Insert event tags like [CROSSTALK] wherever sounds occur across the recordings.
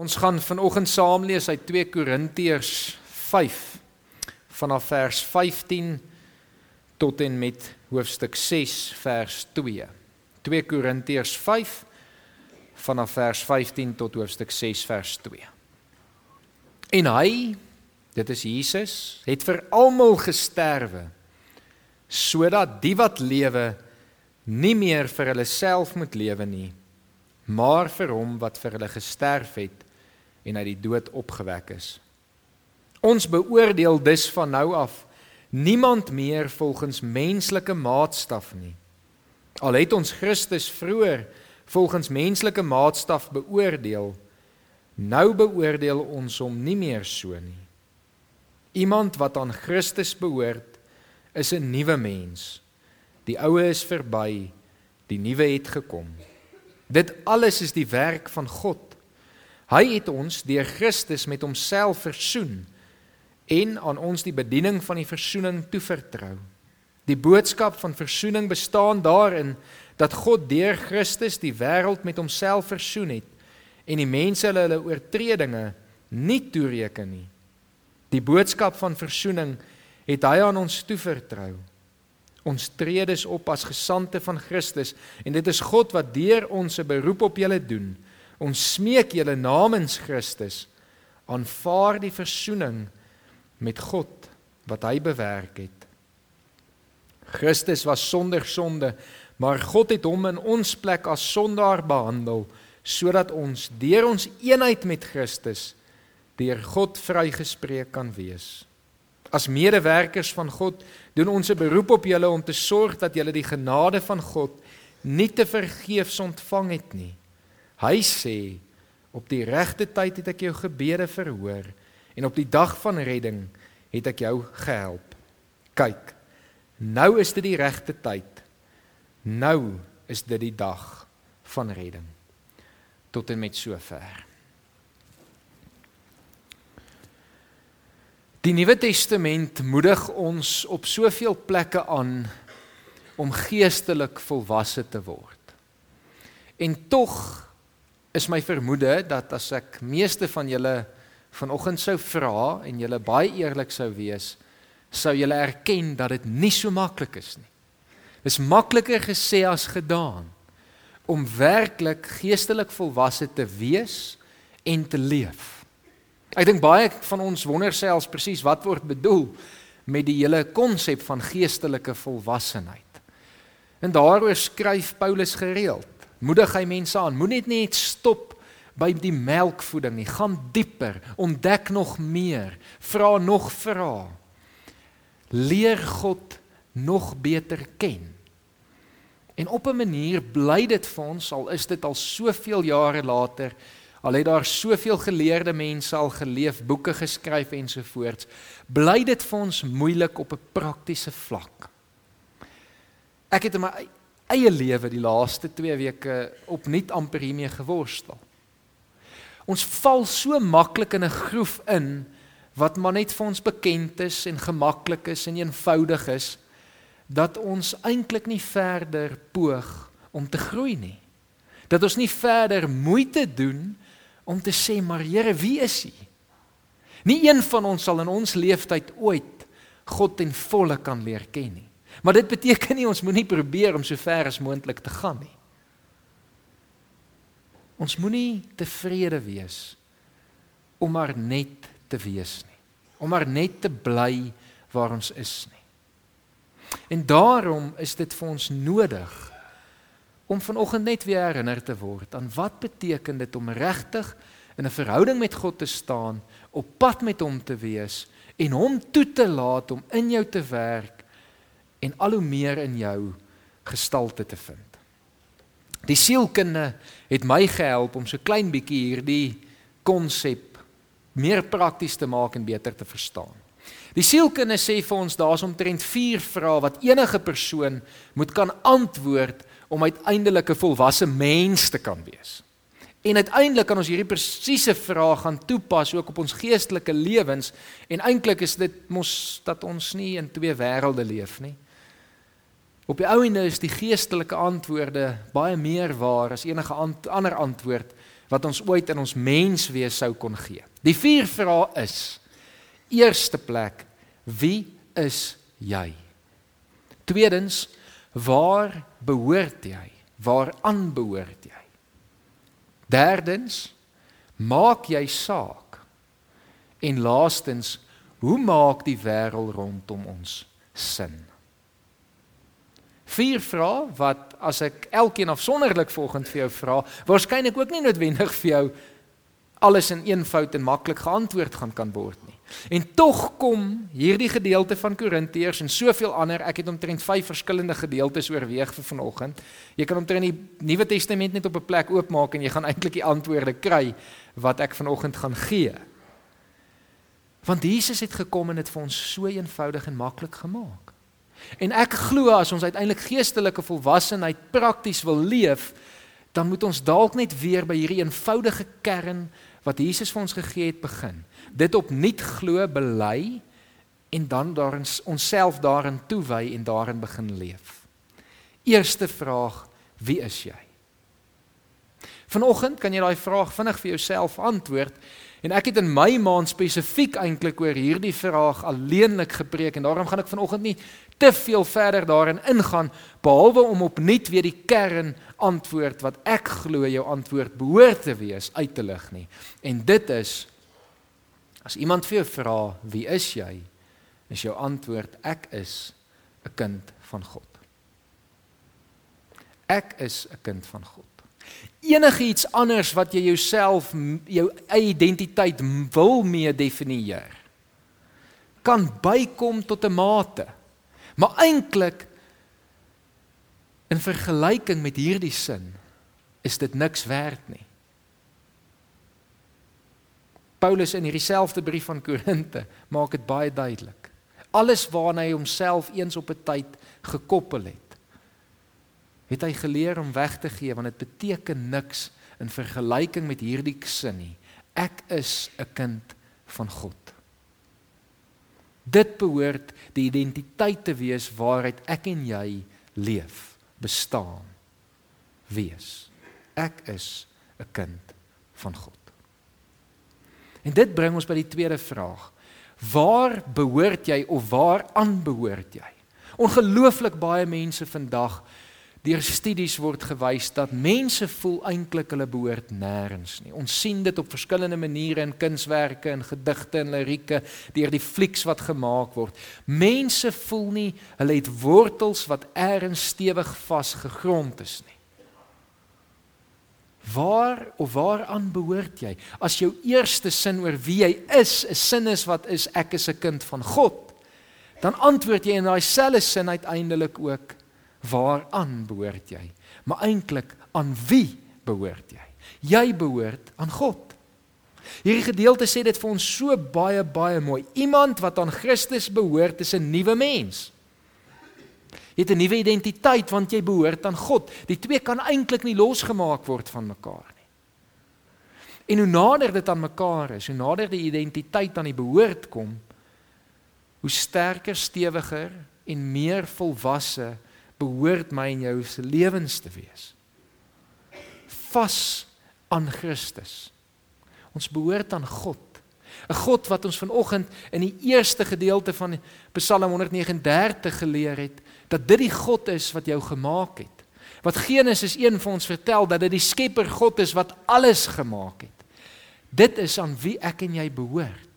Ons gaan vanoggend saam lees uit 2 Korintiërs 5 vanaf vers 15 tot en met hoofstuk 6 vers 2. 2 Korintiërs 5 vanaf vers 15 tot hoofstuk 6 vers 2. En hy, dit is Jesus, het vir almal gesterwe sodat die wat lewe nie meer vir hulle self moet lewe nie, maar vir hom wat vir hulle gesterf het en uit die dood opgewek is. Ons beoordeel dus van nou af niemand meer volgens menslike maatstaf nie. Al het ons Christus vroeër volgens menslike maatstaf beoordeel, nou beoordeel ons hom nie meer so nie. Iemand wat aan Christus behoort, is 'n nuwe mens. Die ou is verby, die nuwe het gekom. Dit alles is die werk van God Hy het ons deur Christus met homself versoen en aan ons die bediening van die versoening toevertrou. Die boodskap van versoening bestaan daarin dat God deur Christus die wêreld met homself versoen het en die mense hulle hulle oortredinge nie toereken nie. Die boodskap van versoening het hy aan ons toevertrou. Ons tree dus op as gesande van Christus en dit is God wat deur ons 'n beroep op julle doen Ons smeek julle namens Christus aanvaar die verzoening met God wat hy bewerk het. Christus was sonder sonde, maar God het hom in ons plek as sondaar behandel sodat ons deur ons eenheid met Christus deur God vrygespreek kan wees. As medewerkers van God doen ons 'n beroep op julle om te sorg dat julle die genade van God nie te vergeefs ontvang het nie. Hy sê op die regte tyd het ek jou gebede verhoor en op die dag van redding het ek jou gehelp. Kyk, nou is dit die regte tyd. Nou is dit die dag van redding. Tot en met sover. Die Nuwe Testament moedig ons op soveel plekke aan om geestelik volwasse te word. En tog is my vermoede dat as ek meeste van julle vanoggend sou vra en julle baie eerlik sou wees, sou julle erken dat dit nie so maklik is nie. Dis makliker gesê as gedaan om werklik geestelik volwasse te wees en te leef. Ek dink baie van ons wonder selfs presies wat word bedoel met die hele konsep van geestelike volwassenheid. En daaroor skryf Paulus gereeld moedig hy mense aan. Moenie net stop by die melkvoeding nie. Gaan dieper, ontdek nog meer, vra nog vra. Leer God nog beter ken. En op 'n manier bly dit vir ons al is dit al soveel jare later, al het daar soveel geleerde mense al geleef, boeke geskryf ensovoorts, bly dit vir ons moeilik op 'n praktiese vlak. Ek het in my eie lewe die laaste 2 weke opnuut amper hiermee geworstel. Ons val so maklik in 'n groef in wat maar net vir ons bekend is en gemaklik is en eenvoudig is dat ons eintlik nie verder poog om te groei nie. Dat ons nie verder moeite doen om te sê maar Here, wie is U? Nie een van ons sal in ons lewenstyd ooit God in volle kan leer ken nie. Maar dit beteken nie ons moenie probeer om so ver as moontlik te gaan nie. Ons moenie tevrede wees om maar net te wees nie. Om maar net te bly waar ons is nie. En daarom is dit vir ons nodig om vanoggend net weer herinner te word aan wat beteken dit om regtig in 'n verhouding met God te staan, op pad met hom te wees en hom toe te laat om in jou te werk en al hoe meer in jou gestalte te vind. Die sielkunde het my gehelp om so klein bietjie hierdie konsep meer prakties te maak en beter te verstaan. Die sielkunde sê vir ons daar's omtrent 4 vrae wat enige persoon moet kan antwoord om uiteindelik 'n volwasse mens te kan wees. En uiteindelik kan ons hierdie presiese vraag gaan toepas ook op ons geestelike lewens en eintlik is dit mos dat ons nie in twee wêrelde leef nie. Op die ou ende is die geestelike antwoorde baie meer waar as enige ander antwoord wat ons ooit in ons menswees sou kon gee. Die vier vrae is: Eerste plek, wie is jy? Tweedens, waar behoort jy? Waaraan behoort jy? Derdens, maak jy saak? En laastens, hoe maak die wêreld rondom ons sin? Vier vrae wat as ek elkeen afsonderlik volgens vir jou vra, waarskynlik ook nie noodwendig vir jou alles in een fout en maklik geantwoord gaan kan word nie. En tog kom hierdie gedeelte van Korintiërs en soveel ander, ek het omtrent 5 verskillende gedeeltes oorweeg vir vanoggend. Jy kan omtrent die Nuwe Testament net op 'n plek oopmaak en jy gaan eintlik die antwoorde kry wat ek vanoggend gaan gee. Want Jesus het gekom en dit vir ons so eenvoudig en maklik gemaak. En ek glo as ons uiteindelik geestelike volwassenheid prakties wil leef, dan moet ons dalk net weer by hierdie eenvoudige kern wat Jesus vir ons gegee het begin dit opnuut glo, bely en dan daarin onsself daarin toewy en daarin begin leef. Eerste vraag, wie is jy? Vanoggend kan jy daai vraag vinnig vir jouself antwoord en ek het in my maand spesifiek eintlik oor hierdie vraag alleenlik gepreek en daarom gaan ek vanoggend nie te veel verder daarin ingaan behalwe om opnuut weer die kern antwoord wat ek glo jou antwoord behoort te wees uit te lig nie. En dit is As iemand vir jou vra, "Wie is jy?" is jou antwoord, "Ek is 'n kind van God." Ek is 'n kind van God. Enige iets anders wat jy jouself jou eie identiteit wil mee definieer kan bykom tot 'n mate. Maar eintlik in vergelyking met hierdie sin is dit niks werd nie. Paulus in hierdie selfde brief van Korinte maak dit baie duidelik. Alles waarna hy homself eens op 'n tyd gekoppel het, het hy geleer om weg te gee want dit beteken niks in vergelyking met hierdie sin nie. Ek is 'n kind van God. Dit behoort die identiteit te wees waaruit ek en jy leef, bestaan, wees. Ek is 'n kind van God. En dit bring ons by die tweede vraag. Waar behoort jy of waaraan behoort jy? Ongelooflik baie mense vandag deur studies word gewys dat mense voel eintlik hulle behoort nêrens nie. Ons sien dit op verskillende maniere in kunswerke en gedigte en lirieke deur die flieks wat gemaak word. Mense voel nie hulle het wortels wat eers stewig vasgegrond is nie. Waar of waaraan behoort jy? As jou eerste sin oor wie jy is, 'n sin is wat is ek is 'n kind van God, dan antwoord jy in daai selfde sin uiteindelik ook waaraan behoort jy? Maar eintlik aan wie behoort jy? Jy behoort aan God. Hierdie gedeelte sê dit vir ons so baie baie mooi. Iemand wat aan Christus behoort, is 'n nuwe mens. Jy het 'n nuwe identiteit want jy behoort aan God. Die twee kan eintlik nie losgemaak word van mekaar nie. En hoe nader dit aan mekaar is, hoe nader die identiteit aan die behoort kom, hoe sterker, stewiger en meer volwasse behoort my en jou se lewens te wees. Vas aan Christus. Ons behoort aan God. 'n God wat ons vanoggend in die eerste gedeelte van Psalm 139 geleer het, dat dit die God is wat jou gemaak het. Wat Genesis 1 vir ons vertel dat dit die Skepper God is wat alles gemaak het. Dit is aan wie ek en jy behoort.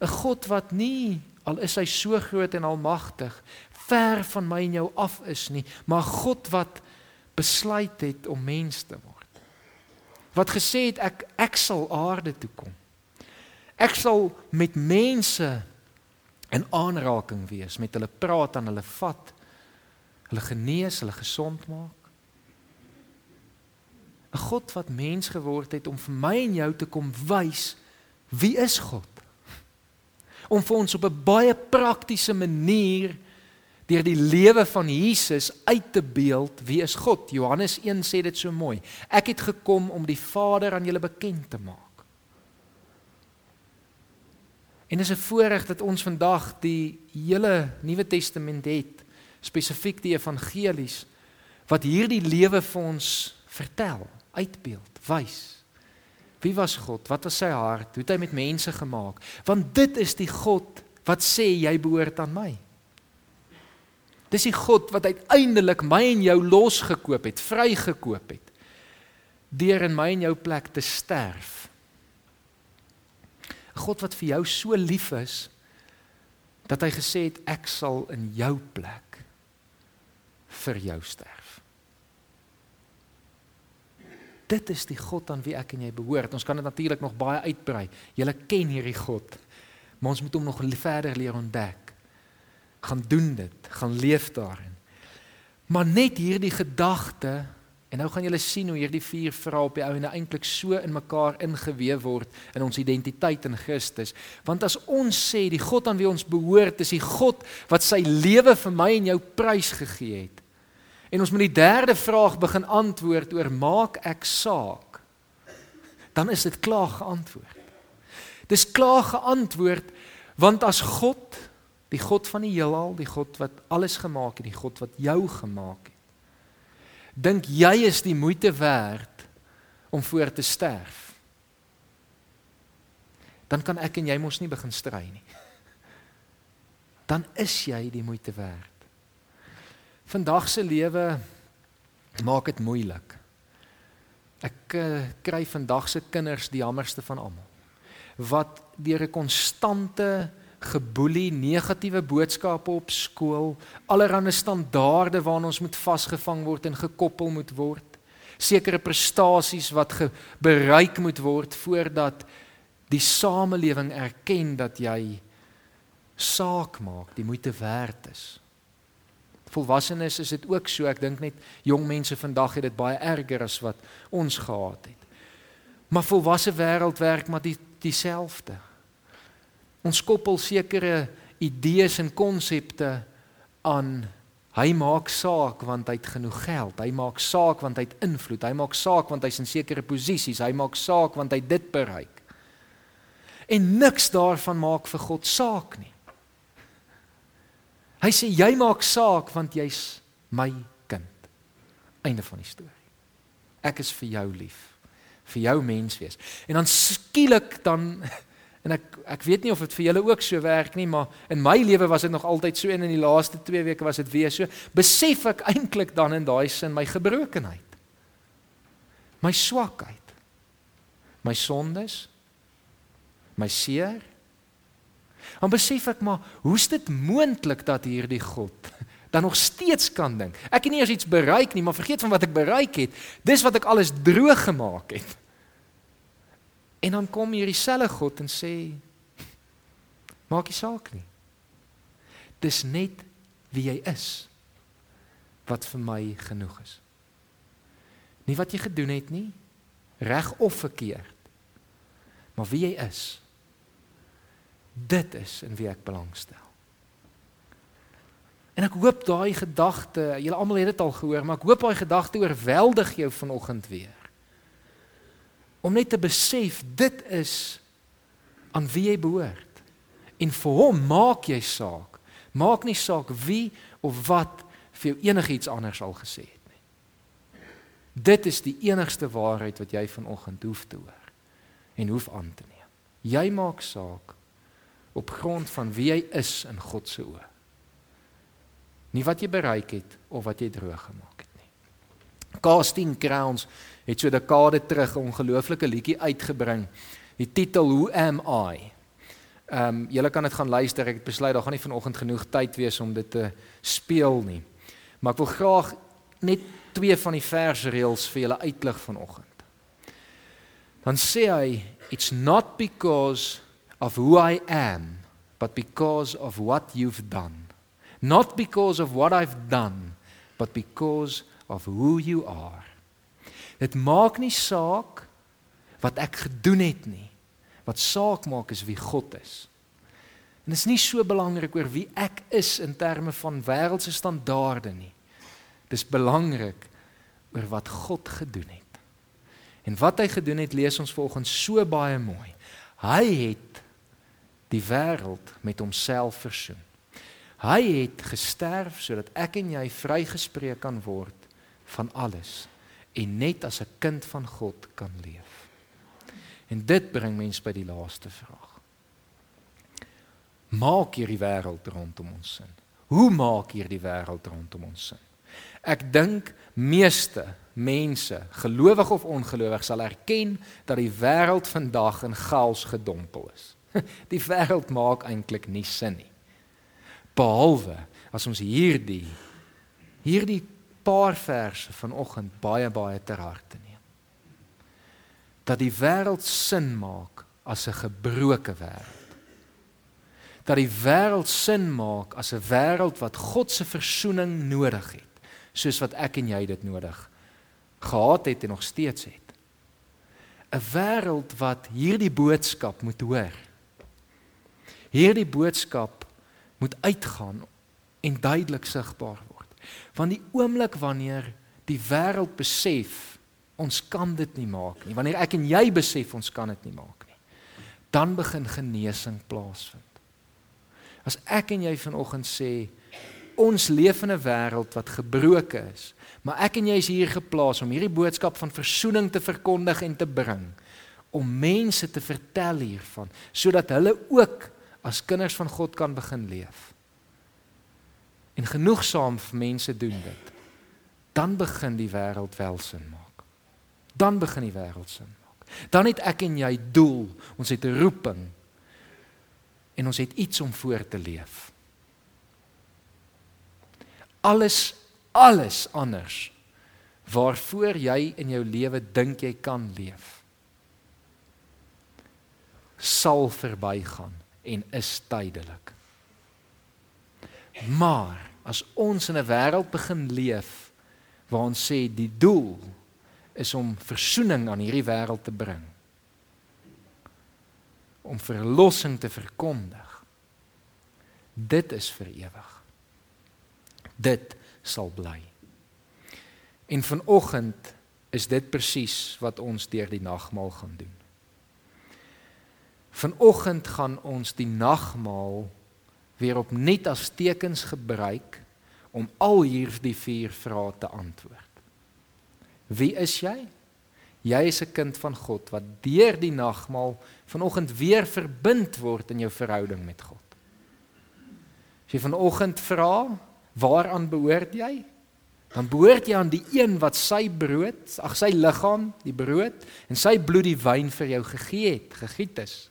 'n God wat nie al is hy so groot en almagtig ver van my en jou af is nie, maar God wat besluit het om mens te word. Wat gesê het ek ek sal aarde toe kom. Ek sal met mense in aanraking wees met hulle praat aan hulle vat hulle genees hulle gesond maak 'n God wat mens geword het om vir my en jou te kom wys wie is God om vir ons op 'n baie praktiese manier deur die lewe van Jesus uit te beeld wie is God Johannes 1 sê dit so mooi ek het gekom om die Vader aan julle bekend te maak En dis 'n voorreg dat ons vandag die hele Nuwe Testament het, spesifiek die evangelies wat hierdie lewe vir ons vertel, uitbeeld, wys. Wie was God? Wat was sy hart? Hoe het hy met mense gemaak? Want dit is die God wat sê jy behoort aan my. Dis die God wat uiteindelik my en jou losgekoop het, vrygekoop het deur in my en jou plek te sterf. 'n God wat vir jou so lief is dat hy gesê het ek sal in jou plek vir jou sterf. Dit is die God aan wie ek en jy behoort. Ons kan dit natuurlik nog baie uitbrei. Jy ken hierdie God. Maar ons moet hom nog verder leer ontdek. Gaan doen dit, gaan leef daarin. Maar net hierdie gedagte en nou gaan julle sien hoe hierdie vier vrae op die ou en eintlik so in mekaar ingeweef word in ons identiteit in Christus. Want as ons sê die God aan wie ons behoort is die God wat sy lewe vir my en jou prys gegee het. En ons moet die derde vraag begin antwoord oor maak ek saak? Dan is dit klaar geantwoord. Dis klaar geantwoord want as God, die God van die heelal, die God wat alles gemaak het, die God wat jou gemaak het. Dink jy is die moeite werd om voor te sterf? Dan kan ek en jy mos nie begin stry nie. Dan is jy die moeite werd. Vandag se lewe maak dit moeilik. Ek uh, kry vandag se kinders die jammerste van almal. Wat deur 'n konstante geboelie, negatiewe boodskappe op skool, allerlei standaarde waaraan ons moet vasgevang word en gekoppel moet word, sekere prestasies wat bereik moet word voordat die samelewing erken dat jy saak maak, die moeite werd is volwassenes is dit ook so. Ek dink net jong mense vandag het dit baie erger as wat ons gehad het. Maar volwasse wêreld werk maar die dieselfde. Ons koppel sekere idees en konsepte aan hy maak saak want hy het genoeg geld. Hy maak saak want hy het invloed. Hy maak saak want hy's in sekere posisies. Hy maak saak want hy dit bereik. En niks daarvan maak vir God saak nie. Hy sê jy maak saak want jy's my kind. Einde van die storie. Ek is vir jou lief. Vir jou mens wees. En dan skielik dan [LAUGHS] en ek ek weet nie of dit vir julle ook so werk nie, maar in my lewe was dit nog altyd so en in die laaste 2 weke was dit weer so. Besef ek eintlik dan in daai sin my gebrokenheid. My swakheid. My sondes. My seer Dan besef ek maar, hoe's dit moontlik dat hierdie God [LAUGHS] dan nog steeds kan dink? Ek het nie eers iets bereik nie, maar vergeet van wat ek bereik het. Dis wat ek alles droog gemaak het. En dan kom hierdie selfe God en sê maak nie saak nie. Dis net wie jy is wat vir my genoeg is. Nie wat jy gedoen het nie, reg of verkeerd. Maar wie jy is Dit is in wie ek belangstel. En ek hoop daai gedagte, julle almal het dit al gehoor, maar ek hoop daai gedagte oorweldig jou vanoggend weer. Om net te besef dit is aan wie jy behoort. En vir hom maak jy saak. Maak nie saak wie of wat vir jou enigiets anders al gesê het nie. Dit is die enigste waarheid wat jy vanoggend hoef te hoor en hoef aan te neem. Jy maak saak op grond van wie jy is in God se oë. Nie wat jy bereik het of wat jy droog gemaak het. Casting Crowns het so dekade terug 'n ongelooflike liedjie uitgebring. Die titel Who am I? Ehm um, julle kan dit gaan luister. Ek het besluit daar gaan nie vanoggend genoeg tyd wees om dit te speel nie. Maar ek wil graag net twee van die versreëls vir julle uitlig vanoggend. Dan sê hy it's not because of who I am, but because of what you've done. Not because of what I've done, but because of who you are. Dit maak nie saak wat ek gedoen het nie. Wat saak maak is wie God is. En dit is nie so belangrik oor wie ek is in terme van wêreldse standaarde nie. Dis belangrik oor wat God gedoen het. En wat hy gedoen het, lees ons volgens so baie mooi. Hy het die wêreld met homself versoen. Hy het gesterf sodat ek en jy vrygespreek kan word van alles en net as 'n kind van God kan leef. En dit bring mense by die laaste vraag. Maak hierdie wêreld rondom ons sin? Hoe maak hierdie wêreld rondom ons sin? Ek dink meeste mense, gelowig of ongelowig, sal erken dat die wêreld vandag in chaos gedompel is. [LAUGHS] Die wêreld maak eintlik nie sin nie. Behalwe as ons hierdie hierdie paar verse vanoggend baie baie ter harte neem. Dat die wêreld sin maak as 'n gebroke wêreld. Dat die wêreld sin maak as 'n wêreld wat God se verzoening nodig het, soos wat ek en jy dit nodig gehad het en nog steeds het. 'n Wêreld wat hierdie boodskap moet hoor. Hierdie boodskap moet uitgaan en duidelik sigbaar word. Want die oomblik wanneer die wêreld besef ons kan dit nie maak nie, wanneer ek en jy besef ons kan dit nie maak nie, dan begin genesing plaasvind. As ek en jy vanoggend sê ons leef in 'n wêreld wat gebroke is, maar ek en jy is hier geplaas om hierdie boodskap van verzoening te verkondig en te bring om mense te vertel hiervan sodat hulle ook as kinders van God kan begin leef en genoegsaam vir mense doen dit, dan begin die wêreld welsin maak. Dan begin die wêreld sin maak. Dan het ek en jy doel, ons het 'n roeping en ons het iets om voor te leef. Alles alles anders waarvoor jy in jou lewe dink jy kan leef sal verbygaan en is tydelik. Maar as ons in 'n wêreld begin leef waar ons sê die doel is om verzoening aan hierdie wêreld te bring om verlossing te verkondig dit is vir ewig. Dit sal bly. En vanoggend is dit presies wat ons deur die nagmaal gaan doen. Vanoggend gaan ons die nagmaal weer op net as tekens gebruik om al hierdie vier vrae te antwoord. Wie is jy? Jy is 'n kind van God wat deur die nagmaal vanoggend weer verbind word in jou verhouding met God. As jy vanoggend vra, waaraan behoort jy? Dan behoort jy aan die een wat sy brood, ag sy liggaam, die brood en sy bloed die wyn vir jou gegee het, gegiet is.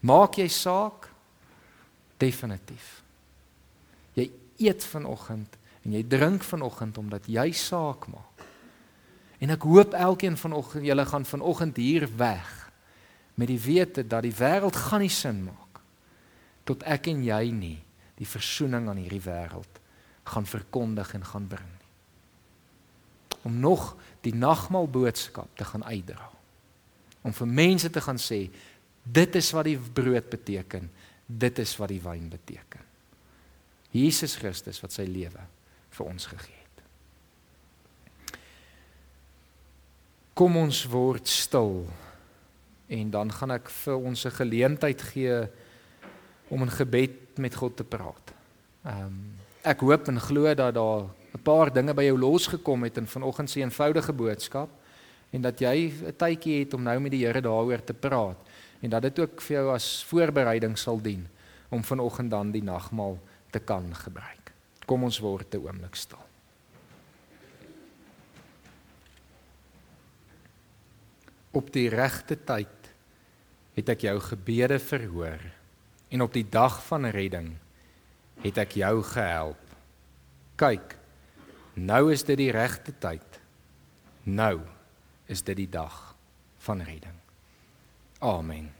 Maak jy saak definitief. Jy eet vanoggend en jy drink vanoggend omdat jy saak maak. En ek hoop elkeen vanoggend julle gaan vanoggend hier weg met die wete dat die wêreld gaan nie sin maak tot ek en jy nie die verzoening aan hierdie wêreld gaan verkondig en gaan bring nie. Om nog die nagmaal boodskap te gaan uitdra. Om vir mense te gaan sê dit is wat die brood beteken Dit is wat die wyn beteken. Jesus Christus wat sy lewe vir ons gegee het. Kom ons word stil en dan gaan ek vir ons 'n geleentheid gee om in gebed met God te praat. Ehm um, ek hoop en glo dat daar 'n paar dinge by jou losgekom het in vanoggend se eenvoudige boodskap en dat jy 'n tydjie het om nou met die Here daaroor te praat en dat dit ook vir jou as voorbereiding sal dien om vanoggend dan die nagmaal te kan gebruik. Kom ons word 'n oomblik stil. Op die regte tyd het ek jou gebede verhoor en op die dag van redding het ek jou gehelp. Kyk, nou is dit die regte tyd. Nou is dit die dag van redding. Amen.